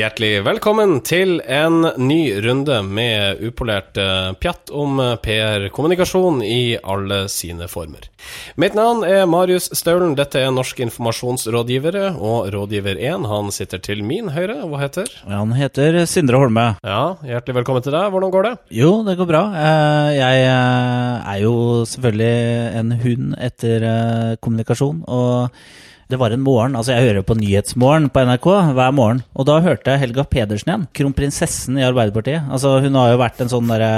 Hjertelig velkommen til en ny runde med upolert eh, pjatt om eh, PR-kommunikasjon i alle sine former. Mitt navn er Marius Staulen, dette er Norsk informasjonsrådgivere, og rådgiver 1 han sitter til min høyre, hva heter? Han heter Sindre Holme. Ja, hjertelig velkommen til deg, hvordan går det? Jo, det går bra. Eh, Jeg er jo selvfølgelig en hund etter kommunikasjon, og det var en morgen, altså jeg hører på Nyhetsmorgen på NRK hver morgen, og da hørte jeg Helga Pedersen igjen, kronprinsessen i Arbeiderpartiet. Altså hun har jo vært en sånn derre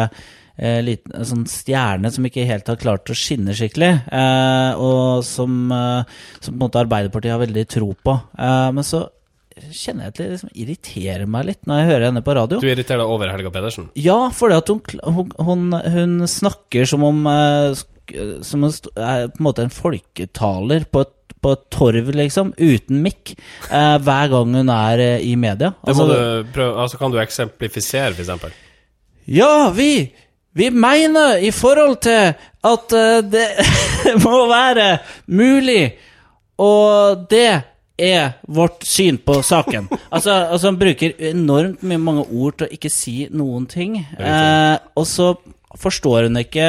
eh, liten, en sånn stjerne som ikke helt har klart å skinne skikkelig, eh, og som, eh, som på en måte Arbeiderpartiet har veldig tro på. Eh, men så kjenner jeg at det liksom irriterer meg litt når jeg hører henne på radio. Du irriterer deg over Helga Pedersen? Ja, fordi at hun, hun, hun, hun snakker som om eh, Som er på en måte en folketaler på et, på et torv, liksom, uten mikk, eh, hver gang hun er eh, i media. Altså, du prøve, altså Kan du eksemplifisere, for eksempel? Ja, vi Vi mener i forhold til at eh, det må være mulig, og det er vårt syn på saken. Altså, altså Han bruker enormt mye mange ord til å ikke si noen ting. Eh, og så forstår hun ikke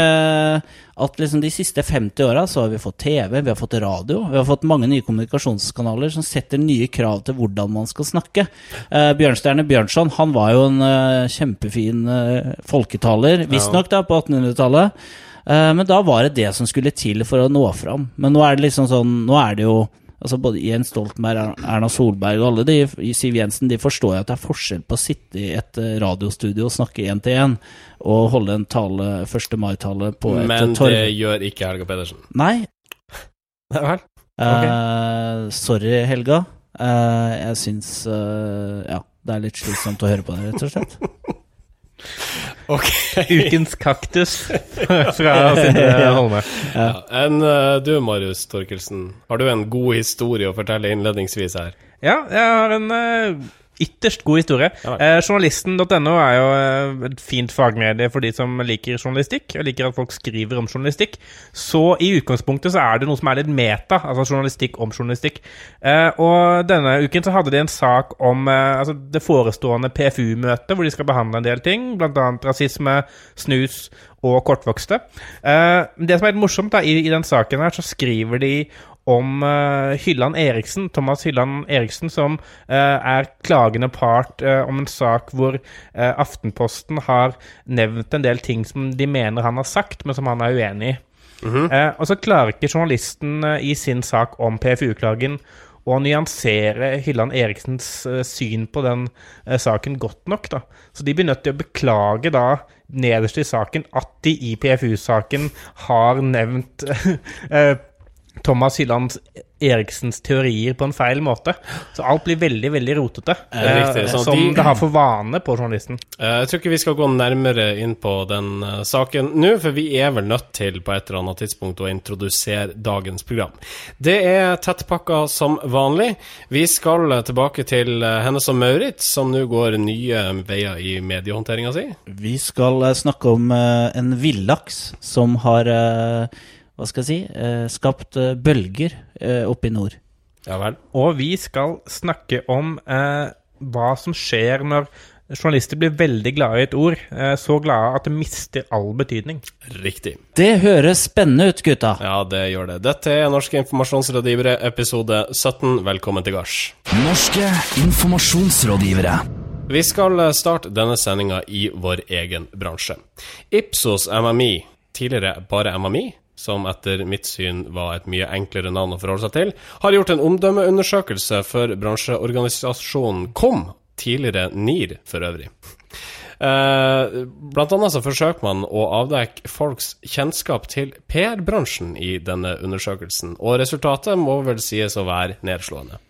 at liksom de siste 50 åra så har vi fått TV, vi har fått radio, vi har fått mange nye kommunikasjonskanaler som setter nye krav til hvordan man skal snakke. Eh, Bjørnstjerne Bjørnson han var jo en eh, kjempefin eh, folketaler, visstnok da på 1800-tallet. Eh, men da var det det som skulle til for å nå fram. Men nå er det liksom sånn Nå er det jo Altså Både Jens Stoltenberg, Erna Solberg og alle de, Siv Jensen de forstår jo at det er forskjell på å sitte i et eh, radiostudio og snakke én til én, og holde en tale, 1. mai-tale på et Men torv. det gjør ikke Helga Pedersen. Nei. Nei vel? eh, sorry, Helga. Eh, jeg syns eh, Ja, det er litt slitsomt å høre på det, rett og slett. Ok. Ukens kaktus fra Sindre Holme. Ja. Enn eh, du, Marius Torkelsen, har du en god historie å fortelle innledningsvis her? Ja, jeg har en eh, ytterst god historie. Ja. Eh, Journalisten.no er jo eh, et fint fagmedie for de som liker journalistikk, og liker at folk skriver om journalistikk. Så i utgangspunktet så er det noe som er litt meta, altså journalistikk om journalistikk. Eh, og denne uken så hadde de en sak om eh, altså det forestående PFU-møtet, hvor de skal behandle en del ting, bl.a. rasisme, snus og kortvokste. Eh, det som er litt morsomt da, i, i den saken her, så skriver de om uh, Hylland Eriksen, Thomas Hylland Eriksen, som uh, er klagende part uh, om en sak hvor Aftenposten har nevnt en del ting som de mener han har sagt, men som han er uenig i. Eh, og så klarer ikke journalisten i sin sak om PFU-klagen å nyansere Hylland Eriksens syn på den saken godt nok. da. Så de blir nødt til å beklage da nederst i saken at de i PFU-saken har nevnt Thomas Hylland Eriksens teorier på en feil måte. Så alt blir veldig veldig rotete. det er riktig, sånn som de- det har for vane på journalisten. Eh, Jeg tror ikke vi skal gå nærmere inn på den eh, saken nå, for vi er vel nødt til på et eller annet tidspunkt å introdusere dagens program. Det er tettpakka som vanlig. Vi skal tilbake til Hennes og Maurits, som nå går nye veier i mediehåndteringa si. Vi skal snakke om en villaks som har hva skal jeg si eh, skapt eh, bølger eh, oppe i nord. Ja vel. Og vi skal snakke om eh, hva som skjer når journalister blir veldig glade i et ord. Eh, så glade at det mister all betydning. Riktig. Det høres spennende ut, gutta. Ja, det gjør det. Dette er Norske informasjonsrådgivere, episode 17. Velkommen til gards. Norske informasjonsrådgivere. Vi skal starte denne sendinga i vår egen bransje. Ipsos MMI, tidligere bare MMI, som etter mitt syn var et mye enklere navn å forholde seg til, har gjort en omdømmeundersøkelse for bransjeorganisasjonen KOM, tidligere NIR for øvrig. Eh, blant annet så forsøker man å avdekke folks kjennskap til PR-bransjen i denne undersøkelsen, og resultatet må vel sies å være nedslående.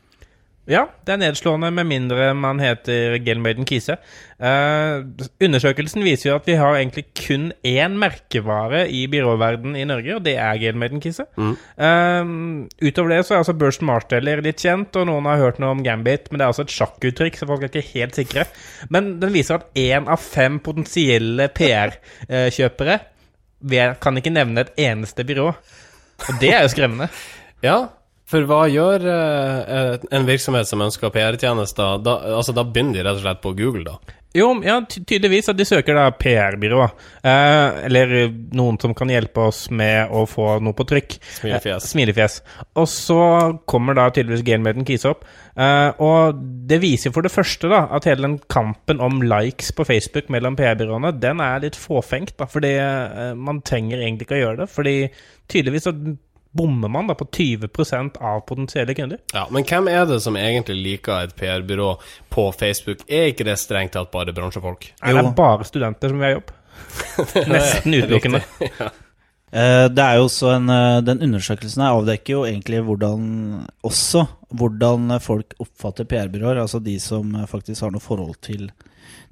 Ja, det er nedslående med mindre man heter Gelmaiden Kise. Uh, undersøkelsen viser jo at vi har egentlig kun én merkevare i byråverden i Norge, og det er Gelmaiden Kise. Eh, utover det så er altså Burst Marsteller litt kjent, og noen har hørt noe om Gambit, men det er altså et sjakkuttrykk, så folk er ikke helt sikre. Men den viser at én av fem potensielle PR-kjøpere kan ikke nevne et eneste byrå. Og det er jo skremmende. Ja, For hva gjør eh, en virksomhet som ønsker PR-tjenester? Da, altså, da begynner de rett og slett på Google, da. Jo, ja, tydeligvis at de søker da PR-byrå. Eh, eller noen som kan hjelpe oss med å få noe på trykk. Smilefjes. Eh, smilefjes. Og så kommer da tydeligvis Gainmaden Kise opp. Eh, og det viser for det første da at hele den kampen om likes på Facebook mellom PR-byråene, den er litt fåfengt. da, Fordi eh, man trenger egentlig ikke å gjøre det. Fordi tydeligvis så bommer man da på 20% av potensielle kunder. Ja, Men hvem er det som egentlig liker et PR-byrå på Facebook? Er ikke det strengt tatt bare bransjefolk? Nei, det er bare studenter som vil ha jobb. Nesten utelukkende. ja. Eh, Det er jo også en eh, Den undersøkelsen her avdekker jo egentlig hvordan også hvordan folk oppfatter PR-byråer, altså de som faktisk har noe forhold til,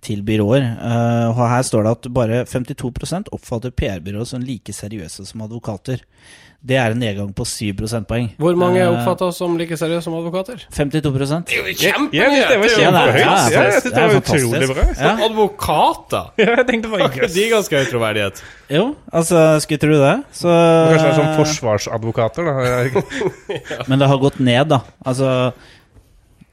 til byråer. Eh, Og her står det at bare 52% oppfatter PR-byråer som like seriøse som advokater. Det er en nedgang på 7 prosentpoeng. Hvor mange er Eh, oppfatta som like seriøse som advokater? 52 Det er jo Ja, det var kjempehøyt. ja, Ja, jeg faktisk- det var utrolig bra. Ja. Advokater! Ja, jeg tenkte bare Har De er ganske høy troverdighet? Jo, altså, skulle tro det. Så, Kanskje det er sånn forsvarsadvokater, da. Men det har gått ned, da. Altså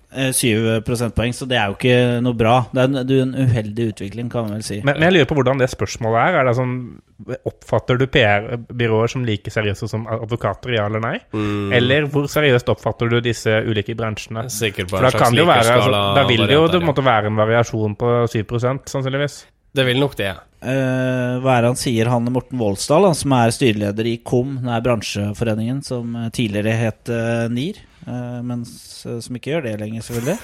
7 prosentpoeng, så det er jo ikke noe bra. Det er en, det er en uheldig utvikling, kan man vel si. Men, men jeg lurer på hvordan det spørsmålet er. Er det sånn, Oppfatter du PR-byråer som like seriøse som advokater, ja eller nei? Mm. Eller hvor seriøst oppfatter du disse ulike bransjene? Sikkert bare For da kan det jo være altså, Da vil det jo det måtte være en variasjon på 7% sannsynligvis. Det vil nok det. Uh, hva er det han sier, han Morten Voldsdal, han som er styreleder i KOM, den er bransjeforeningen som eh, tidligere het uh, NIR, eh, men som ikke gjør det lenger, selvfølgelig.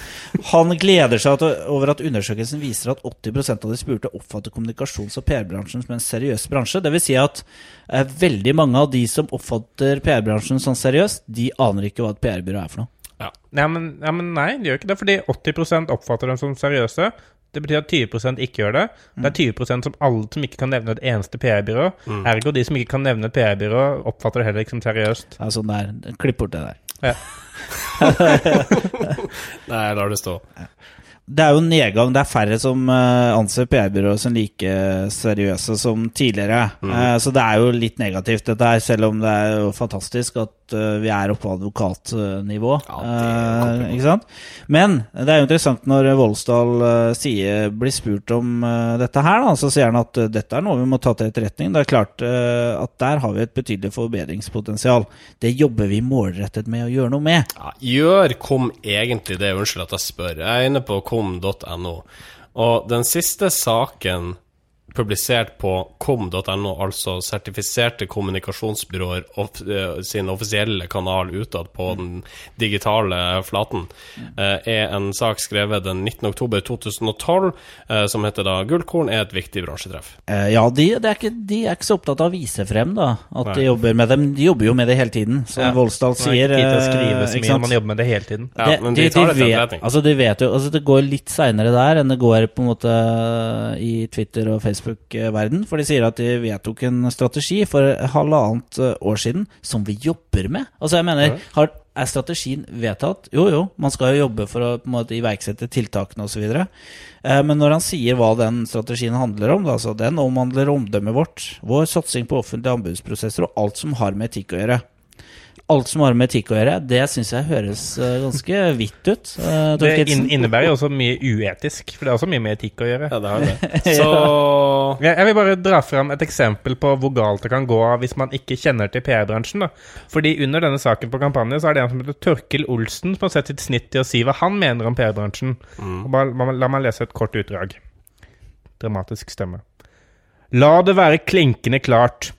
Han gleder seg at, over at undersøkelsen viser at 80% av de spurte oppfatter kommunikasjons- og PR-bransjen som en seriøs bransje. Det vil si at eh, veldig mange av de som oppfatter PR-bransjen som seriøs, de aner ikke hva et PR-byrå er for noe. Ja. Ja men, ja, men nei, de gjør ikke det. Fordi 80% oppfatter dem som seriøse. Det betyr at 20 ikke gjør det. Det er 20% som alle som ikke kan nevne et eneste PR-byrå. Ergo de som ikke kan nevne et PR-byrå, oppfatter det heller ikke som seriøst. Er sånn der, Klipp bort det der. Ja. Nei, jeg lar det stå. Det er jo en nedgang. Det er færre som eh, anser PR-byråer som like seriøse som tidligere. Eh, så det er jo litt negativt, dette her, selv om det er jo fantastisk at eh, vi er oppe på advokatnivå. Ja, ikke sant? Men det er jo interessant når Voldsdal sier, blir spurt om dette her, da, så sier han at dette er noe vi må ta til etterretning. Det er klart at der har vi et betydelig forbedringspotensial. Det jobber vi målrettet med å gjøre noe med. Ja, gjør KOM egentlig det? Unnskyld at jeg spør. Jeg er inne på kom.no, og den siste saken publisert på kom.no, altså sertifiserte kommunikasjonsbyråer off, eh, sin offisielle kanal utad på den digitale flaten, eh, er en sak skrevet den 19. oktober 2012 eh, som heter da 'Gullkorn er et viktig bransjetreff'. Eh, ja, de, det er ikke, de er ikke så opptatt av å vise frem da, at de jobber med dem. De jobber jo med det hele tiden, som Ja. Voldsdal Man har ikke tid til å skrive så mye, man jobber med det hele tiden. Ja, Det- men de tar det til etterretning. altså, de vet jo, altså, det går litt seinere der enn det går på en måte i Twitter- og Facebook-verden. For de sier at de vedtok en strategi for halvannet eh, år siden som vi jobber med. Altså, jeg mener, har, er strategien vedtatt? Jo, jo, man skal jo jobbe for å på en måte, iverksette tiltakene osv. Eh, men når han sier hva den strategien handler om, da, altså, den omhandler omdømmet vårt, vår satsing på offentlige anbudsprosesser og alt som har med etikk å gjøre. Alt som har med etikk å gjøre, det syns jeg høres eh, ganske hvitt ut. eh, Det in innebærer jo også mye uetisk, for det er også mye med etikk å gjøre. Ja, det har det. Så Jeg jeg vil bare dra fram et eksempel på hvor galt det kan gå hvis man ikke kjenner til PR-bransjen. Fordi Under denne saken på kampanje så er det en som heter Torkil Olsen som har sett sitt snitt til å si hva han mener om PR-bransjen. Mm. la meg lese et kort utdrag. Dramatisk stemme. La det være klinkende klart.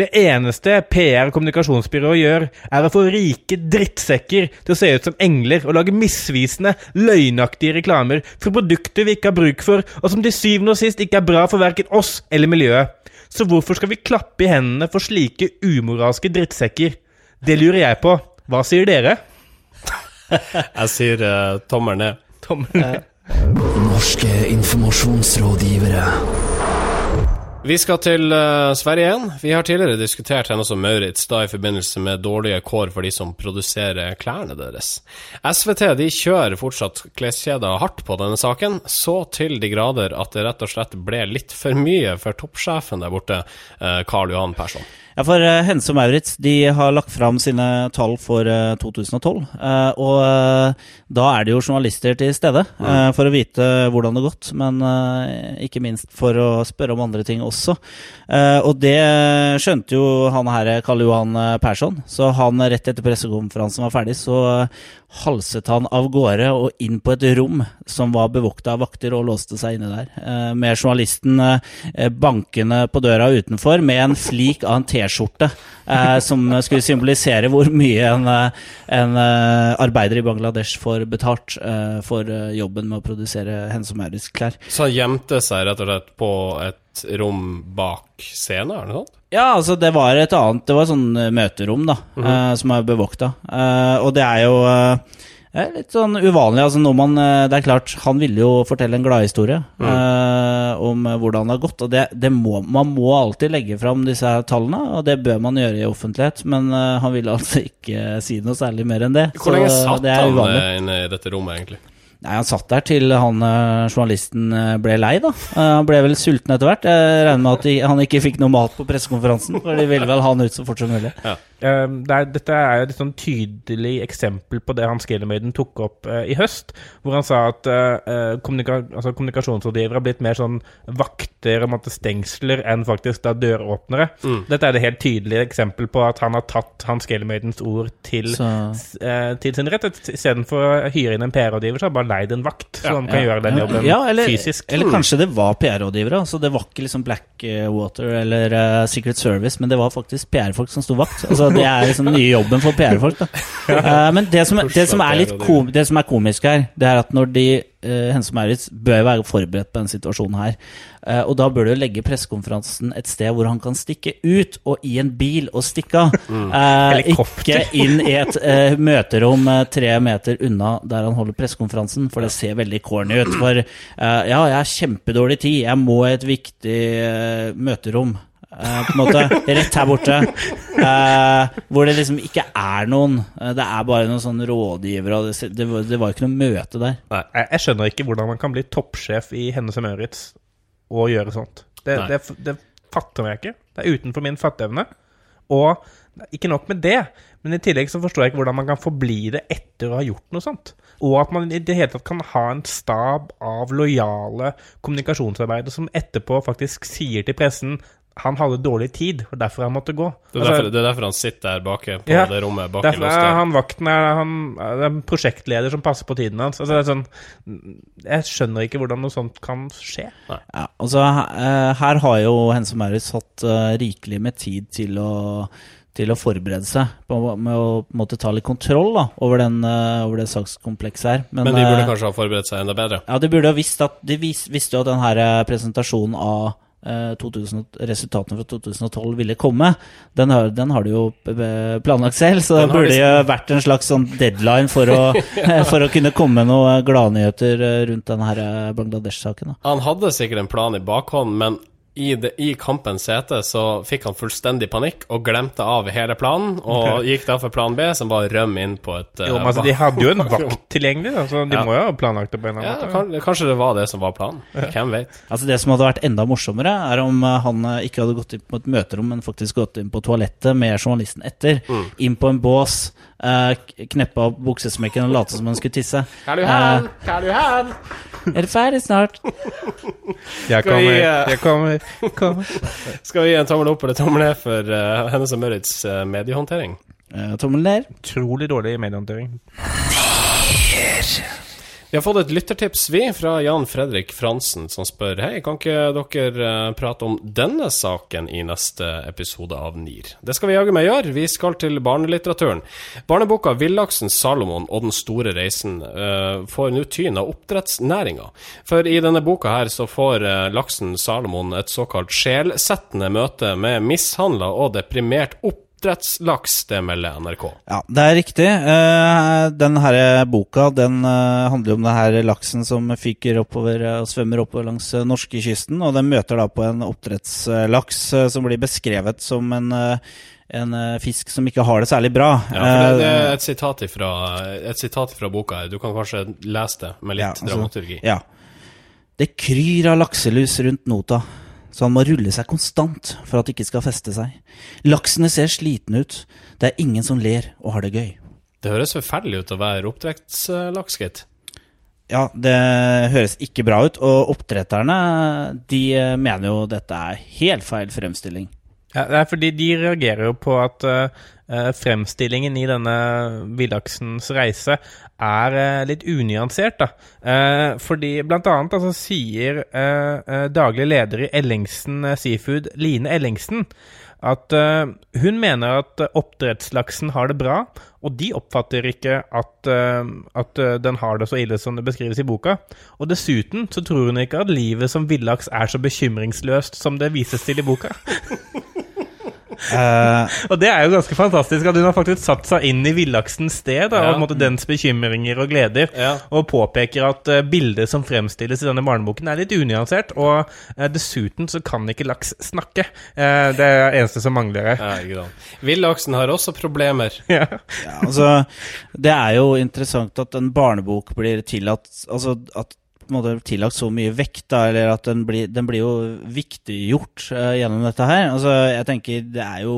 Det eneste PR- og kommunikasjonsbyrået gjør, er å få rike drittsekker til å se ut som engler og lage misvisende, løgnaktige reklamer for produkter vi ikke har bruk for, og som til syvende og sist ikke er bra for verken oss eller miljøet. Så hvorfor skal vi klappe i hendene for slike umoralske drittsekker? Det lurer jeg på. Hva sier dere? jeg sier uh, tommel ned. Tommel. Norske informasjonsrådgivere. Vi skal til uh, Sverige igjen. Vi har tidligere diskutert henne som Maurits da i forbindelse med dårlige kår for de som produserer klærne deres. SVT de kjører fortsatt kleskjeder hardt på denne saken, så til de grader at det rett og slett ble litt for mye for toppsjefen der borte, eh, Karl Johan Persson. Ja, for eh, Hense og Maurits de har lagt fram sine tall for eh, 2012. eh, og eh, da er det jo journalister til stede ja. for å vite hvordan det har gått. Men ikke minst for å spørre om andre ting også. Og det skjønte jo han her, Karl Johan Persson. Så han rett etter pressekonferansen var ferdig, så halset han av gårde og inn på et rom som var bevokta av vakter, og låste seg inne der. eh, Med journalisten eh, bankende på døra utenfor med en flik av en T-skjorte eh, som skulle symbolisere hvor mye en, en arbeider i Bangladesh får betalt for jobben med å produsere Hense Maurits-klær. Så han gjemte seg rett og slett på et rom bak scenen, er det sånn? Ja, altså det var et annet Det var sånn eh, møterom, da, eh, som er bevokta. Uh, og det er jo uh, litt sånn uvanlig. altså når man, Det er klart, han ville jo fortelle en gladhistorie eh, om hvordan det har gått. og det, det må, Man må alltid legge fram disse tallene, og det bør man gjøre i offentlighet. Men han ville altså ikke si noe særlig mer enn det. Hvor lenge satt han inne i dette rommet, egentlig? Nei, Han satt der til han eh, journalisten eh, ble lei, da. Eh, han ble vel sulten etter hvert. Jeg regner med at han ikke fikk noe mat på pressekonferansen, for de ville vel ha han ut så fort som mulig. Eh, det er, dette er et sånn tydelig eksempel på det Hans Gillemøyden tok opp uh, i høst, hvor han sa at uh, kommunika altså, kommunikasjonsrådgivere har blitt mer sånn vakter og måtte stengsler enn faktisk da døråpnere. Dette er det helt tydelige eksempel på at han har tatt Hans Gillemøydens ord til, uh, til sin rett. Istedenfor å hyre inn en PR-rådgiver, så har han bare leid en vakt som kan gjøre den jobben Ja, eller, fysisk. eller kanskje det var PR-rådgivere. Altså det var ikke liksom Blackwater eller Secret Service, men det var faktisk PR-folk som sto vakt. Altså Det er liksom nye jobben for PR-folk. Eh, Men det som, det, som er litt kom, det som er komisk her, det er at når de uh, Hense Maurits bør være forberedt på denne situasjonen her. Uh, og da bør du legge pressekonferansen et sted hvor han kan stikke ut, og i en bil og stikke av. Uh, ikke inn i et uh, møterom tre meter unna der han holder pressekonferansen, for det ser veldig corny ut. For ja, jeg har kjempedårlig tid, jeg må i et viktig møterom. Eh, på en måte, Rett her borte. Uh, hvor det liksom ikke er noen. Uh, det er bare noen sånne rådgivere, det, det, det var jo ikke noe møte der. Jeg, jeg skjønner ikke hvordan man kan bli toppsjef i Hennes og Møritz og gjøre sånt. Det, det, det fatter jeg ikke. Det er utenfor min fatteevne. Og ikke nok med det, men i tillegg så forstår jeg ikke hvordan man kan forbli det etter å ha gjort noe sånt. Og at man i det hele tatt kan ha en stab av lojale kommunikasjonsarbeidere som etterpå faktisk sier til pressen han hadde dårlig tid, og derfor han måtte gå. Det er, Altså, derfor, det er derfor han sitter der bake på Ja, det rommet bak i Derfor er han vakten er, han, er en prosjektleder som passer på tiden hans. Altså, det er sånn, jeg skjønner ikke hvordan noe sånt kan skje. Ja, altså eh, Her har jo Hense Maurits hatt eh, rikelig med tid til å, til å forberede seg på, med å måtte ta litt kontroll da, over, den, eh, over det sakskomplekset her. Men de burde eh, kanskje ha forberedt seg enda bedre. Ja, de burde ha visst at De vis, visste jo at den her eh, presentasjonen av eh, 2000, resultatene fra 2012 ville komme. Den har, den har du jo eh, planlagt selv, så det burde jo vært en slags sånn deadline for å, for å kunne komme noen gladnyheter eh, rundt denne eh, Bangladesh-saken. Han hadde sikkert en plan i bakhånd, men i, de, i kampens hete så fikk han fullstendig panikk og glemte av hele planen, og gikk da for plan B, som var å rømme inn på et Jo, eh, men altså, De hadde jo en vakt tilgjengelig, da, så de Ja. må jo ha planlagt det på en eller ja, annen måte. kan, Kanskje det var det som var planen. Hvem vet? Altså Det som hadde vært enda morsommere, er om eh, han eh, ikke hadde gått inn på et møterom, men faktisk gått inn på toalettet med journalisten etter. Inn på en bås, eh, k- opp buksesmekken og late som han skulle tisse. Karl Johan, Karl Johan! Er du ferdig snart? Jeg kommer, vi, kommer, eh, jeg kommer, kommer. Skal vi gi en tommel opp eller tommel ned for uh, Hennes og Mørits eh, mediehåndtering? Eh, tommel ned. Utrolig dårlig mediehåndtering. Vi har fått et lyttertips, vi, fra Jan Fredrik Fransen, som spør Hei, kan ikke dere eh, prate om denne saken i neste episode av NIR? Det skal vi jaggu meg gjøre. Vi skal til barnelitteraturen. Barneboka 'Villaksen Salomon og den store reisen' uh, får nå tyn av oppdrettsnæringa. For i denne boka her så får uh, laksen Salomon et såkalt sjelsettende møte med mishandla og deprimert oppdrettslaks, det melder NRK. Ja, det er riktig. Eh, den her boka den eh, handler om den her laksen som fyker oppover eh, og svømmer oppover langs norskekysten. Og den møter da på en oppdrettslaks som blir beskrevet som en, en fisk som ikke har det særlig bra. Ja, for det, er et sitat, ifra, et sitat ifra boka her. Du kan kanskje lese det med litt Ja, altså, dramaturgi. Ja. Det kryr av lakselus rundt nota. Så han må rulle seg konstant for at det ikke skal feste seg. Laksene ser slitne ut. Det er ingen som ler og har det gøy. Det høres forferdelig ut å være oppdrettslaks, gitt. Ja, det høres ikke bra ut, og oppdretterne de mener jo dette er helt feil fremstilling. Ja, det er fordi de reagerer jo på at eh, fremstillingen i denne villaksens reise er uh, litt unyansert, da. Uh, fordi blant annet altså, sier daglig leder i Ellingsen Seafood, Line Ellingsen, at hun mener at oppdrettslaksen har det bra, og de oppfatter ikke at, at den har det så ille som det beskrives i boka. Og dessuten så tror hun ikke at livet som villaks er så bekymringsløst som det vises til i boka. Eh, Og det er jo ganske fantastisk at hun har faktisk satt seg inn i villaksens sted, da, Ja. og på en måte dens bekymringer og gleder, Ja. og påpeker at uh, bildet som fremstilles i denne barneboken er litt unyansert, og uh, dessuten så kan ikke laks snakke. Uh, det er det eneste som mangler her. Ja. Villaksen har også problemer. Ja. ja, altså, det er jo interessant at en barnebok blir tillatt Altså at på en måte tillagt så mye vekt, da, eller at den blir, den blir jo viktiggjort uh, gjennom dette her. Altså, jeg tenker det er jo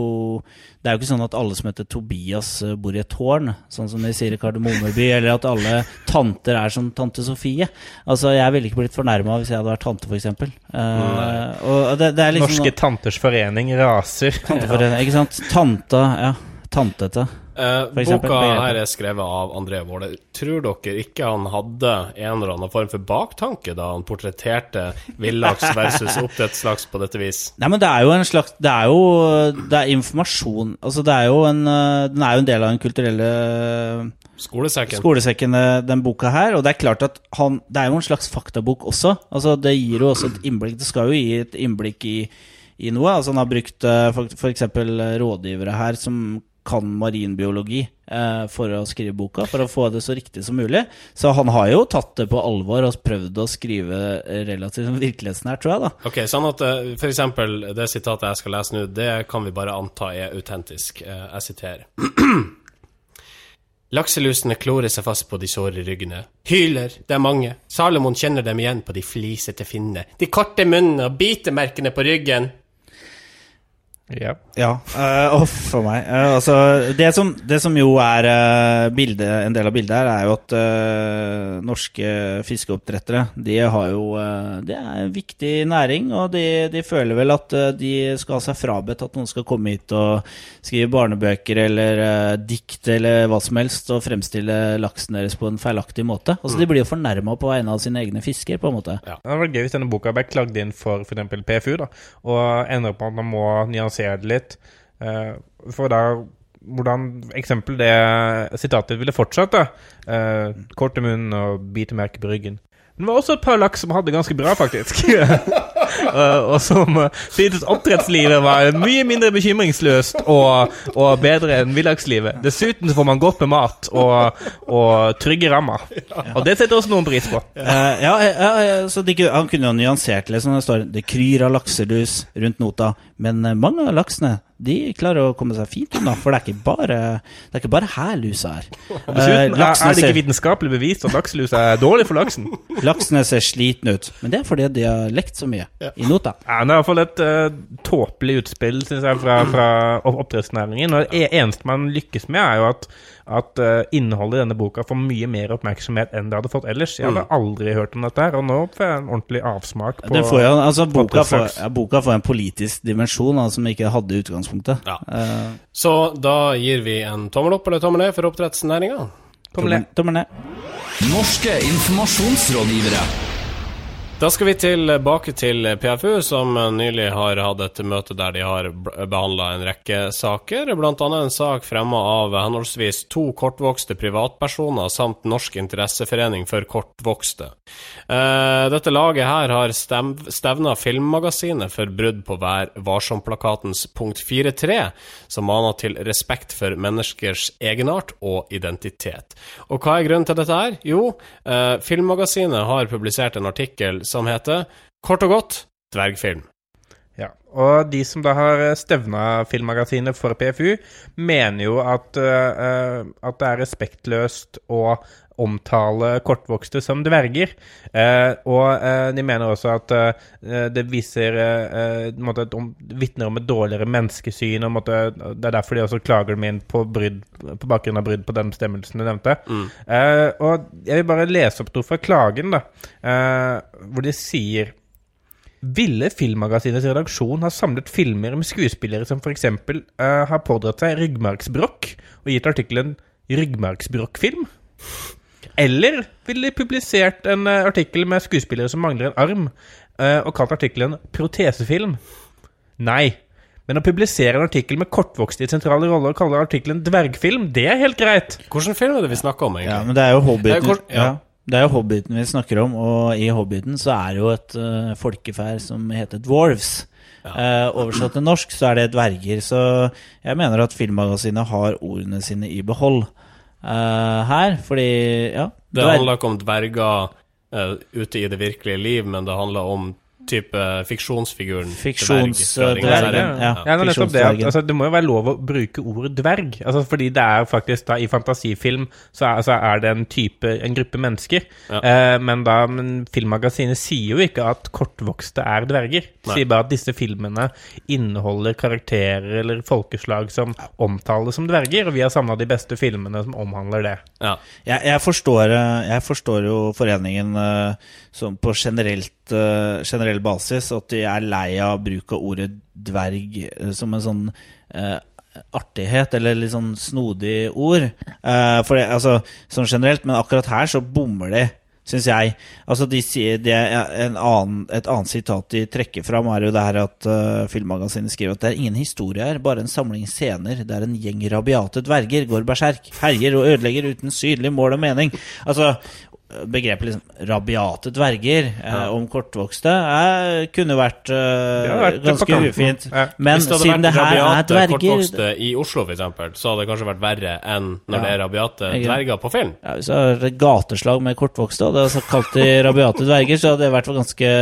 Det er jo ikke sånn at alle som heter Tobias uh, bor i et tårn, sånn som de sier i Kardemommeby, eller at alle tanter er som tante Sofie. Altså, jeg ville ikke blitt fornærma hvis jeg hadde vært tante, f.eks. Uh, og det, det liksom Norske Tanters Forening raser. Tanteforening, ikke sant? Tanta, ja. Tantete. Eh, boka her er skrevet av André Våle. Tror dere ikke han hadde en eller annen form for baktanke da han portretterte villaks versus oppdrettslaks på dette vis? Nei, men det er jo en slags Det er jo det er informasjon Altså, det er jo en eh, Den er jo en del av den kulturelle Skolesekken. skolesekken, eh, den boka her. Og det er klart at han Det er jo en slags faktabok også. Altså, det gir jo også et innblikk Det skal jo gi et innblikk i, i noe. Altså, han har brukt f.eks. eh, rådgivere her som kan marinbiologi eh, for å skrive boka, for å få det så riktig som mulig. Så han har jo tatt det på alvor og prøvd å skrive relativt virkelighetsnært, tror jeg, da. Ok, sånn at eh, eksempel det sitatet jeg skal lese nå, det kan vi bare anta er autentisk. Eh, Jeg siterer. Lakselusene klorer seg fast på de såre ryggene. Hyler, det er mange. Salomon kjenner dem igjen på de flisete finnene, de korte munnene og bitemerkene på ryggen. Ja. Ja. Uh, for meg. Uh, altså, det, som, det som jo er uh, bildet, en del av bildet her, er jo at uh, norske fiskeoppdrettere De har jo eh, Det er en viktig næring, og de, de føler vel at eh, de skal ha seg frabedt at noen skal komme hit og skrive barnebøker eller eh, dikt eller hva som helst og fremstille laksen deres på en feilaktig måte. Altså, De blir jo fornærma på vegne av sine egne fisker, på en måte. Det hadde vært gøy hvis denne boka ble klagd inn for f.eks. PFU, da, og ender på at man må nyansere det litt. Eh, for da hvordan eksempel det sitatet ville fortsatt, da. Uh, kort i munnen og bitemerke på ryggen. Men det var også et par laks som hadde ganske bra, faktisk. Eh, og som syntes oppdrettslivet var mye mindre bekymringsløst og, og bedre enn villakslivet. Dessuten så får man godt med mat og, og trygge rammer. Og det setter også noen pris på. Eh, ja, ja, ja, så de, Han kunne jo nyansert det. Som det står Det kryr av lakselus rundt nota, men eh, mange av laksene de klarer å komme seg fint unna. For det er ikke bare, det er ikke bare her er. Eh, Dessuten er, er det ikke vitenskapelig bevist at lakselus er dårlig for laksen. laksene ser slitne ut, men det er fordi de har lekt så mye i nota. Ja, det er iallfall et uh, tåpelig utspill synes jeg, fra, fra oppdrettsnæringen. Og det eneste man lykkes med, er jo at, at uh, innholdet i denne boka får mye mer oppmerksomhet enn det hadde fått ellers. Jeg hadde aldri hørt om dette her, og nå får jeg en ordentlig avsmak på får jo, altså, boka, får, ja, boka får en politisk dimensjon da, som ikke hadde i utgangspunktet. Ja. Uh, Så da gir vi en tommel opp eller tommel ned for oppdrettsnæringa. Tommel ned. Norske informasjonsrådgivere. Da skal vi tilbake til PFU, som nylig har hatt et møte der de har behandla en rekke saker, bl.a. en sak fremma av henholdsvis to kortvokste privatpersoner samt Norsk interesseforening for kortvokste. Eh, dette laget her har stevna Filmmagasinet for brudd på Vær varsom-plakatens punkt 4.3, som maner til respekt for menneskers egenart og identitet. Og hva er grunnen til dette her? Jo, eh, Filmmagasinet har publisert en artikkel som heter Kort og godt dvergfilm. Ja, og de som da har stevna Filmmagasinet for PFU, mener jo at, eh, eh, at det er respektløst å omtale kortvokste som dverger. Eh, og eh, de mener også at eh, det viser eh, en måte, et om, vitner om et dårligere menneskesyn. Og måtte, det er derfor de også klager dem inn på, brudd, på bakgrunn av brudd på den bestemmelsen du nevnte. Eh, og jeg vil bare lese opp noe fra klagen, da, eh, hvor de sier ville Filmmagasinets redaksjon ha samlet filmer med skuespillere som f.eks. Uh, har pådratt seg ryggmargsbrokk, og gitt artikkelen 'ryggmargsbrokkfilm'? Eller ville de publisert en eh, artikkel med skuespillere som mangler en arm, eh, og kalt artikkelen 'protesefilm'? Nei. Men å publisere en artikkel med kortvokste i sentrale roller og kalle artikkelen 'dvergfilm', det er helt greit. Hvilken film er det vi snakker om, Ja, egentlig? men det er jo Hobbiten, Det er ja. ja. Det er jo Hobbiten vi snakker om, og i Hobbiten så er det jo et uh, folkeferd som heter dwarves. Eh, oversatt til norsk så er det dverger, så jeg mener at Filmmagasinet har ordene sine i behold eh, her, fordi ja. Det handler ikke om dverger uh, ute i det virkelige liv, men det handler om type fiksjonsfiguren Fiksjons- dverg fra Ringenes dvergen, herre. ja. Ja, det, nettopp det, at, altså, det må jo være lov å bruke ordet dverg. Altså, fordi det er faktisk da i fantasifilm så er, altså, er det en type, en gruppe mennesker. Ja. Eh, men da men Filmmagasinet sier jo ikke at kortvokste er dverger. De sier bare at disse filmene inneholder karakterer eller folkeslag som omtales som dverger, og vi har samla de beste filmene som omhandler det. Ja. Jeg, jeg, forstår, eh, jeg forstår jo foreningen eh, som på generelt, eh, generell basis at de er lei av bruk av ordet dverg eh, som en sånn eh, artighet, eller litt sånn snodig ord. Eh, for det, altså, sånn generelt, men akkurat her så bommer de. Syns jeg. Altså de sier en annen, Et annet sitat de trekker fram, er jo det her at uh, Filmmagasinet skriver at det er ingen historie her, bare en samling scener der en gjeng rabiate dverger går berserk, herjer og ødelegger uten synlig mål og mening. Altså, begrepet liksom rabiate dverger eh, om kortvokste eh, kunne vært eh, Det hadde vært ganske ufint. Ja. Men Hvis det hadde siden det vært her er rabiate dverger kortvokste i Oslo, eksempel, så hadde det kanskje vært verre enn når Ja. det er rabiate dverger på film. ja, Hvis det hadde vært gateslag med kortvokste, og det hadde kalt de rabiate dverger, så hadde det vært ganske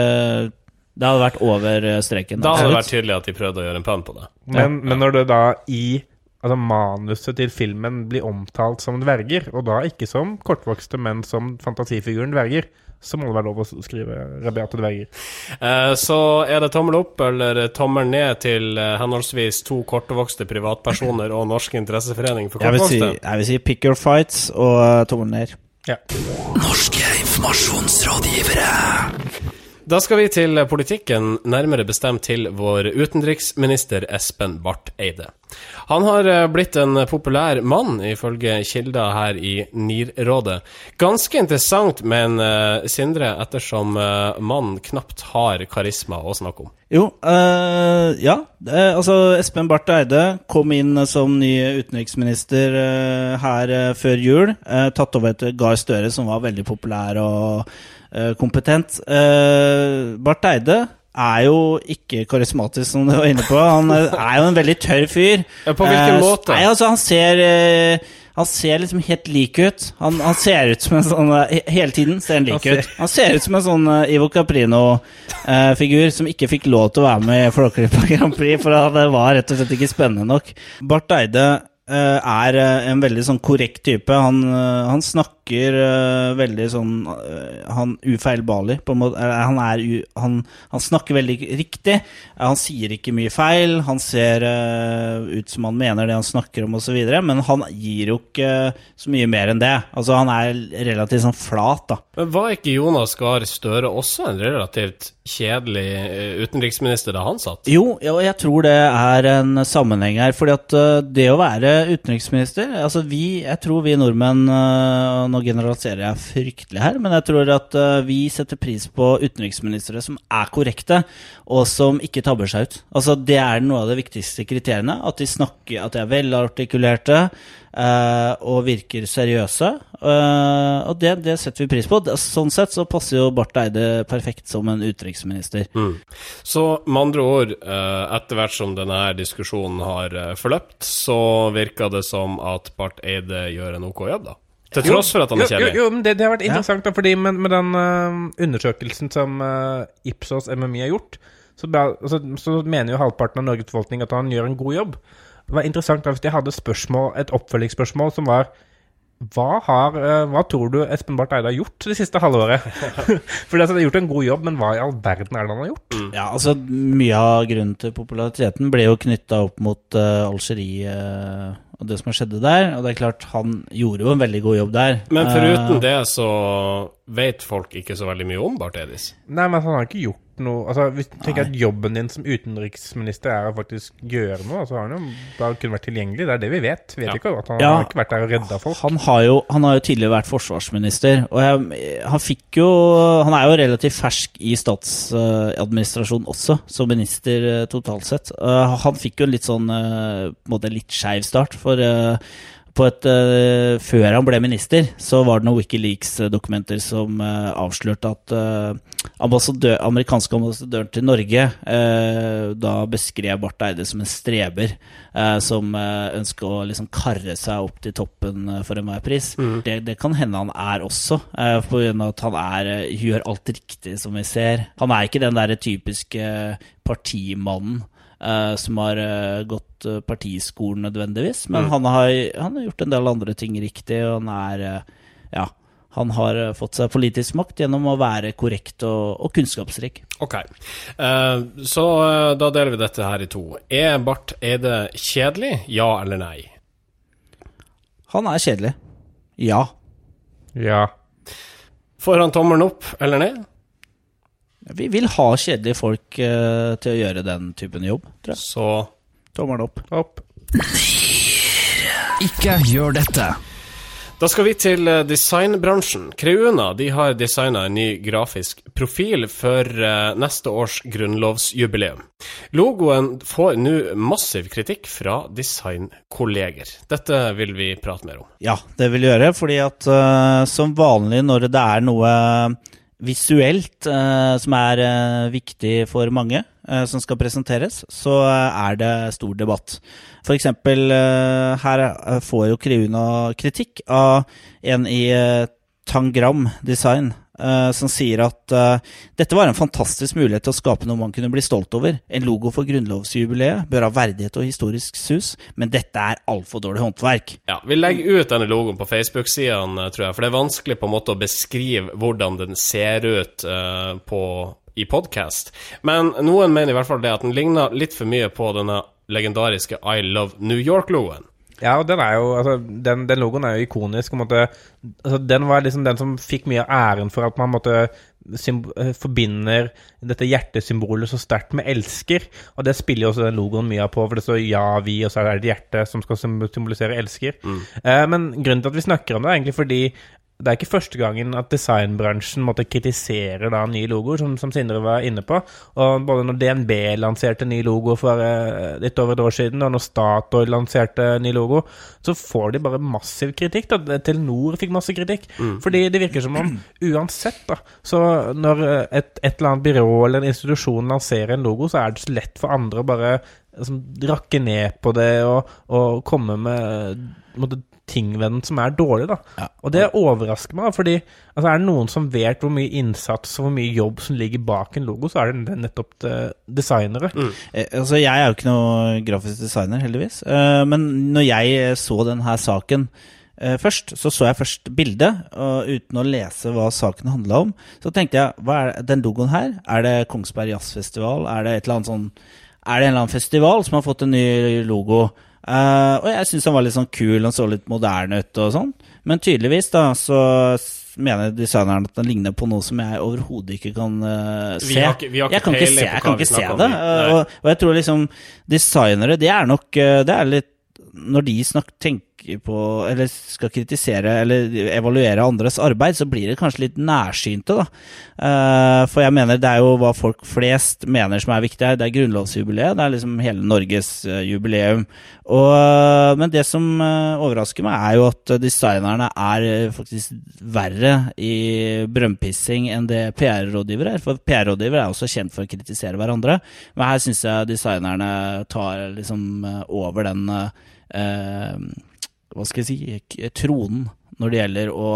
Det hadde vært over eh, streken. Da hadde det vært tydelig at de prøvde å gjøre en pønn på det. Men, men når det da i altså manuset til filmen blir omtalt som dverger, og da ikke som kortvokste, men som fantasifiguren dverger, så må det være lov å skrive rabiate dverger. Eh, Så er det tommel opp eller tommel ned til eh, henholdsvis to kortvokste privatpersoner og Norsk interesseforening for jeg vil, si, jeg vil si pick your fights og uh, tommel ned. Ja. Norske informasjonsrådgivere. Da skal vi til politikken, nærmere bestemt til vår utenriksminister Espen Barth Eide. Han har eh, blitt en populær mann, ifølge kilder her i NIR-rådet. Ganske interessant, men eh, Sindre, ettersom uh, mannen knapt har karisma å snakke om. Jo, øh, ja. Eh, altså Espen Barth Eide kom inn som ny utenriksminister eh, her eh, før jul. eh, tatt over etter Gahr Støre, som var veldig populær og eh, kompetent. Uh, Barth Eide er jo ikke karismatisk, som du var inne på. Han er, er jo en veldig tørr fyr. På hvilken Eh, måte? Nei, altså, han ser eh, han ser liksom helt lik ut. Han, han ser ut som en sånn eh, Hele tiden ser han lik ut. Han ser ut som en sånn eh, Ivo Caprino-figur som ikke fikk lov til å være med i Flåklypa Grand Prix, for det var rett og slett ikke spennende nok. Barth Eide eh, er eh, en veldig sånn korrekt type. Han, eh, han snakker eh, veldig sånn uh, Han ufeilbarlig, på en måte. Eller, Han, er u, han, han snakker veldig riktig. Eh, Han sier ikke mye feil. Han ser uh, ut som han mener det han snakker om, osv. Men han gir jo ikke så mye mer enn det. Altså, han er relativt sånn flat, da. Men var ikke Jonas Gahr Støre også en relativt kjedelig eh, utenriksminister da han satt? Jo, og jeg tror det er en sammenheng her. fordi at det å være utenriksminister altså vi, Jeg tror vi nordmenn Generaliserer jeg fryktelig her, men jeg tror at øh, vi setter pris på utenriksministre som er korrekte, og som ikke tabber seg ut. Altså Det er noe av de viktigste kriteriene. At de snakker, at de er velartikulerte uh, og virker seriøse. Uh, og det, det setter vi pris på. Sånn sett så passer jo Barth Eide perfekt som en utenriksminister. Så med andre ord, uh, etter hvert som denne diskusjonen har eh, forløpt, så virker det som at Barth Eide gjør en OK jobb, da. Til tross for at han er kjedelig. jo, jo, men det, det har vært interessant, da, fordi med, med den uh, undersøkelsen som uh, Ipsos MMI har gjort, så, bra, så, så mener jo halvparten av Norges befolkning at han gjør en god jobb. Det var interessant da, hvis de hadde spørsmål, et oppfølgingsspørsmål som var hva, har, eh, hva tror du Espen Barth Eide har gjort det siste halvåret? For det, altså, det har gjort en god jobb, men hva i all verden er det han har gjort? Ja, altså Mye av grunnen til populariteten ble jo knytta opp mot uh, Algerie uh, og det som skjedde der. Og det er klart, han gjorde jo en veldig god jobb der. Men foruten Eh, det så vet folk ikke så veldig mye om Barth Edis. Nei, men han har ikke gjort noe Altså, Hvis du tenker at jobben din som utenriksminister er å faktisk gjøre noe, så har han jo bare kun vært tilgjengelig. Det er det vi vet. Vi vet Ja. ikke at han Ja. har ikke vært der og redda folk. Han har, jo, han har jo tidligere vært forsvarsminister, og jeg, han fikk jo Han er jo relativt fersk i statsadministrasjonen også, som minister eh, totalt sett. Eh, han fikk jo en litt sånn eh, på en måte litt skeiv start, for et, uh, før han ble minister, så var det noen Wikileaks-dokumenter som uh, avslørte at uh, ambassadør, amerikanske ambassadøren til Norge eh, da beskrev Barth Eide som en streber eh, som ønsker å liksom karre seg opp til toppen eh, for enhver pris. Det, det kan hende han er også, uh, av at han er, eh, gjør alt riktig, som vi ser. Han er ikke den der typiske partimannen eh, som har uh, gått eh, partiskolen nødvendigvis, men han, har, han har gjort en del andre ting riktig, og han er Ja. Han har fått seg politisk makt gjennom å være korrekt og, og kunnskapsrik. Ok, Eh, så da deler vi dette her i to. Er Barth Eide kjedelig? Ja eller nei? Han er kjedelig. Ja. Ja. Får han tommelen opp eller ned? Vi vil ha kjedelige folk eh, til å gjøre den typen jobb, tror jeg. Så Tommelen opp. Opp. Ikke gjør dette. Da skal vi til eh, designbransjen. Creuna de har designa en ny grafisk profil for eh, neste års grunnlovsjubileum. Logoen får nå massiv kritikk fra designkolleger. Dette vil vi prate mer om. Ja, det vil gjøre, fordi at eh, som vanlig når det er noe visuelt eh, som er eh, viktig for mange, eh, som skal presenteres, så er det stor debatt. For eksempel, her får jo Kriuna kritikk av en i Tangram Design, eh, som sier at uh, dette var en fantastisk mulighet til å skape noe man kunne bli stolt over. En logo for grunnlovsjubileet bør ha verdighet og historisk sus, men dette er altfor dårlig håndverk. Ja, Vi legger ut denne logoen på Facebook-sidene, tror jeg, for det er vanskelig på en måte å beskrive hvordan den ser ut uh, på, i podkast. Men noen mener i hvert fall det at den ligner litt for mye på denne legendariske I Love New York-logoen. Ja, og den jo altså, den, den logoen er jo ikonisk. måte, altså, Den var liksom den som fikk mye av æren for at man måtte eh, forbinder dette hjertesymbolet så sterkt med elsker. Og det spiller jo også den logoen mye av på, for det står ja, vi, og så er det et hjerte som skal symbolisere elsker. Eh, men grunnen til at vi snakker om det, er egentlig fordi det er ikke første gangen at designbransjen måtte kritisere da nye logoer, som, som Sindre var inne på. Og både når DNB lanserte ny logo for eh, litt over et år siden, og når Statoil lanserte ny logo, så får de bare massiv kritikk. da. Telenor fikk masse kritikk. Fordi det virker som om uansett, da, så når eh, et, et eller annet byrå eller en institusjon lanserer en logo, så er det så lett for andre å bare liksom, rakke ned på det og, og komme med måtte, ting ved den som er dårlig, da. Ja. Og det overrasker meg, fordi altså, er det noen som vet hvor mye innsats og hvor mye jobb som ligger bak en logo, så er det nettopp det designere. Eh, altså, jeg er jo ikke noe grafisk designer, heldigvis. Eh, men når jeg så denne saken eh, først, så så jeg først bildet, og uten å lese hva saken handla om. Så tenkte jeg, hva er den logoen her? Er det Kongsberg Jazzfestival? Er det et eller annet sånn Er det en eller annen festival som har fått en ny logo? Eh, og jeg syns han var litt sånn kul, han så litt moderne ut og sånn. Men tydeligvis, da, så mener designeren at den ligner på noe som jeg overhodet ikke kan uh, se. Vi har vi har jeg kan ikke se, jeg kan ikke se det. eh, og, og jeg tror liksom designere, det er nok eh, Det er litt Når de snak, tenker på Eller skal kritisere eller evaluere andres arbeid, så blir det kanskje litt nærsynte, da. Eh, for jeg mener det er jo hva folk flest mener som er viktig her. Det er grunnlovsjubileet. Det er liksom hele Norges eh, jubileum. Og, eh, men det som overrasker meg, er jo at designerne er faktisk verre i brønnpissing enn det PR-rådgivere er. For PR-rådgivere er også kjent for å kritisere hverandre. Men her syns jeg designerne tar liksom over den eh, hva skal jeg si, tronen når det gjelder å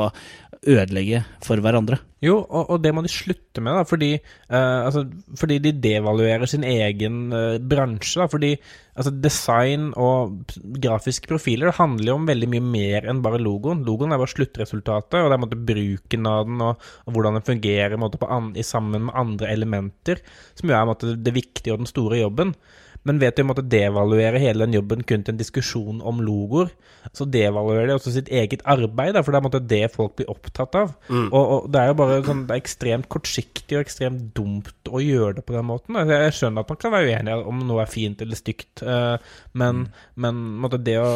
ødelegge for hverandre. Jo, og, og det må de slutte med, da, fordi, uh, altså, fordi de devaluerer sin egen uh, bransje. Da, fordi altså, design og grafiske profiler det handler jo om veldig mye mer enn bare logoen. Logoen er bare sluttresultatet, og det er måte, bruken av den og, og hvordan den fungerer måte, an, i sammen med andre elementer, som jo er måte, det viktige og den store jobben. Men ved at de måtte devaluere hele den jobben kun til en diskusjon om logoer, så devaluerer de også sitt eget arbeid, for det er det folk blir opptatt av. Og, og det er jo bare sånn, det er ekstremt kortsiktig og ekstremt dumt å gjøre det på den måten. Jeg skjønner at man kan være uenig om noe er fint eller stygt, eh, men, men måtte, det å,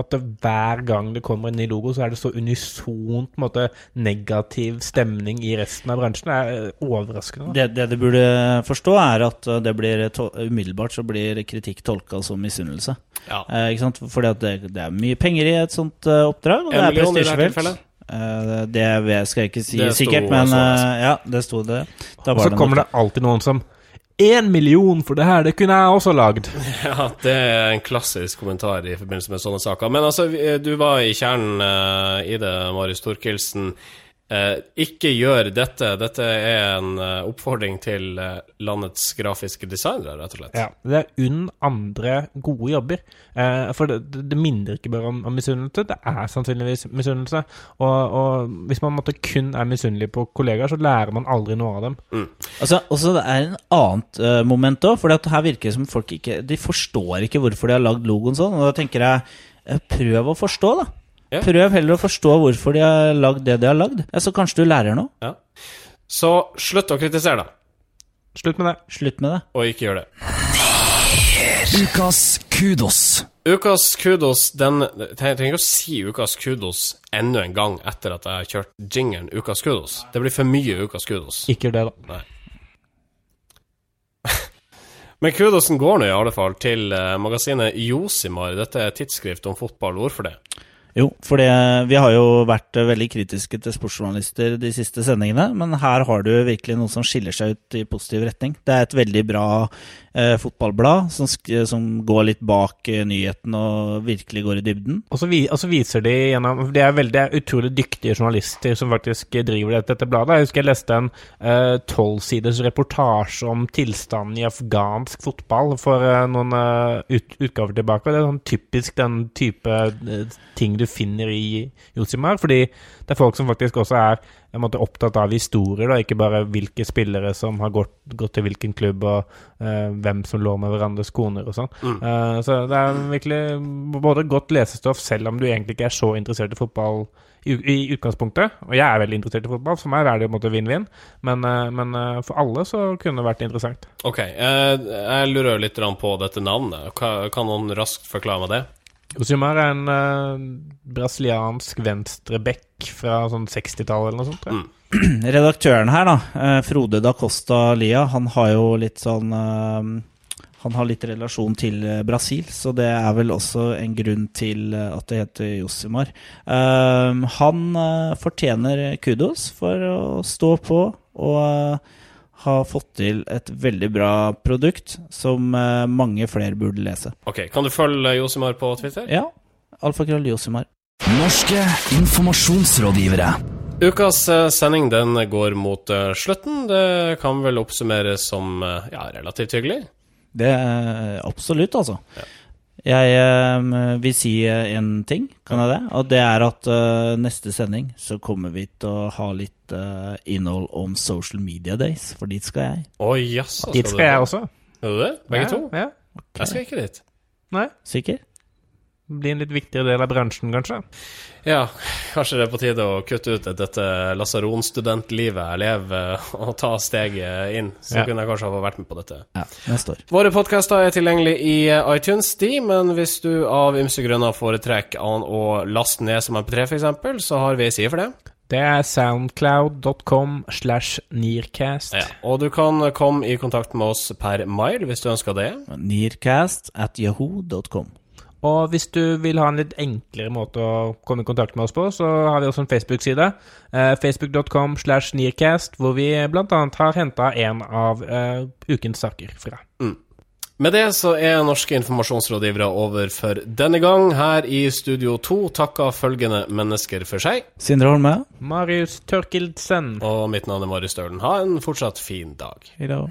at det hver gang det kommer en ny logo, så er det så unisont måtte, negativ stemning i resten av bransjen, er eh, overraskende. Det, det du burde forstå, er at uh, det blir umiddelbart så blir kritikk tolka som misunnelse. Ja. Eh? Fordi at det, det er mye penger i et sånt eh, oppdrag, og det er prestisjefullt. Eh, det skal jeg ikke si Det sto sikkert, men også, altså. eh, ja, det sto det. Da Og så kommer det alltid noen som Én million for det her, det kunne jeg også lagd. Ja, det er en klassisk kommentar i forbindelse med sånne saker. Men altså, du var i kjernen uh, i det, Marius Thorkildsen. Eh, ikke gjør dette. Dette er en uh, oppfordring til uh, landets grafiske designere, rett og slett. Ja, det er unn andre gode jobber. Eh, for det, det, det minner ikke bare om, om misunnelse, det er sannsynligvis misunnelse. Og, og hvis man måtte kun er misunnelig på kollegaer, så lærer man aldri noe av dem. Altså, også det er en annet uh, moment òg, for her virker det som folk ikke De forstår ikke hvorfor de har lagd logoen sånn. Og da tenker jeg prøv å forstå, da. Ja. Prøv heller å forstå hvorfor de har lagd det de har lagd. Ja, så kanskje du lærer noe. Ja. Så slutt å kritisere, da. Slutt med det. Slutt med det. Og ikke gjør det. Ukas kudos. Ukas kudos den Jeg trenger ikke å si ukas kudos enda en gang etter at jeg har kjørt jingeren ukas kudos. Det blir for mye ukas kudos. Ikke gjør det, da. Nei. Men kudosen går nå i alle fall til eh, magasinet Josimar. Dette er tidsskrift om fotball. Hvorfor det? Jo, for vi har jo vært veldig kritiske til sportsjournalister de siste sendingene, men her har du virkelig noe som skiller seg ut i positiv retning. Det er et veldig bra eh, fotballblad som, som går litt bak eh, nyheten og virkelig går i dybden. Og så, vi, og så viser de gjennom Det er, veldig, utrolig dyktige journalister som faktisk driver dette, dette bladet. Jeg husker jeg leste en tolvsiders reportasje om tilstanden i afghansk fotball for eh, noen eh, ut, utgaver tilbake. og Det er sånn typisk den type eh, ting du finner i Josimar. Fordi det er folk som faktisk også er på måtte opptatt av historier, da, ikke bare hvilke spillere som har gått, gått til hvilken klubb, og uh, hvem som lå med hverandres koner og sånn. Eh, så det er virkelig både godt lesestoff, selv om du egentlig ikke er så interessert i fotball i, i utgangspunktet. Og jeg er veldig interessert i fotball, for meg er det på en måte vinn-vinn. Men, uh, men for alle så kunne det vært interessant. Ok, jeg lurer litt på dette navnet. Kan noen raskt forklare meg det? Josimar er en uh, brasiliansk venstreback fra sånn 60-tallet eller noe sånt. tror jeg. Redaktøren her, da, eh, Frode da Costa Lia, han har jo litt sånn uh, Han har litt relasjon til Brasil, så det er vel også en grunn til at det heter Josimar. Uh, han fortjener kudos for å stå på og eh, ha fått til et veldig bra produkt som eh, mange flere burde lese. Ok, Kan du følge Josimar på Twitter? Ja, alfakrøll Josimar. Norske informasjonsrådgivere. Ukas eh, sending den går mot eh, slutten. Det kan vel oppsummeres som ja, relativt hyggelig. Det er absolutt, altså. Jeg eh, vil si én ting, kan jeg det? Og det er at eh, neste sending så kommer vi til å ha litt eh, innhold om Social Media Days, for dit skal jeg. Å jaså. Dit skal jeg også. Er du det? Begge ja, to? Ja. Jeg skal ikke dit. Nei. Sikker? Bli en litt viktigere del av bransjen, kanskje. Ja, kanskje det er på tide å kutte ut dette lasaronstudentlivet jeg lever, og ta steget inn. Så Ja. kunne jeg kanskje ha vært med på dette. Ja, neste år. Våre podkaster er tilgjengelig i eh, iTunes, de, men hvis du av ymse grunner foretrekker an å laste ned som MP3, f.eks., så har vi ei side for det. Det er soundcloud.com slash nearcast. Ja. Og du kan komme i kontakt med oss per mail hvis du ønsker det. Nearcast at yahoo.com. Og hvis du vil ha en litt enklere måte å komme i kontakt med oss på, så har vi også en Facebook-side. Eh, facebook.com slash nearcast, hvor vi bl.a. har henta en av eh, ukens saker fra. Mm. Med det så er norske informasjonsrådgivere over for denne gang. Her i Studio 2 takker følgende mennesker for seg. Sindre Holme. Marius Tørkildsen. Og mitt navn er Marius Stølen. Ha en fortsatt fin dag. I dag.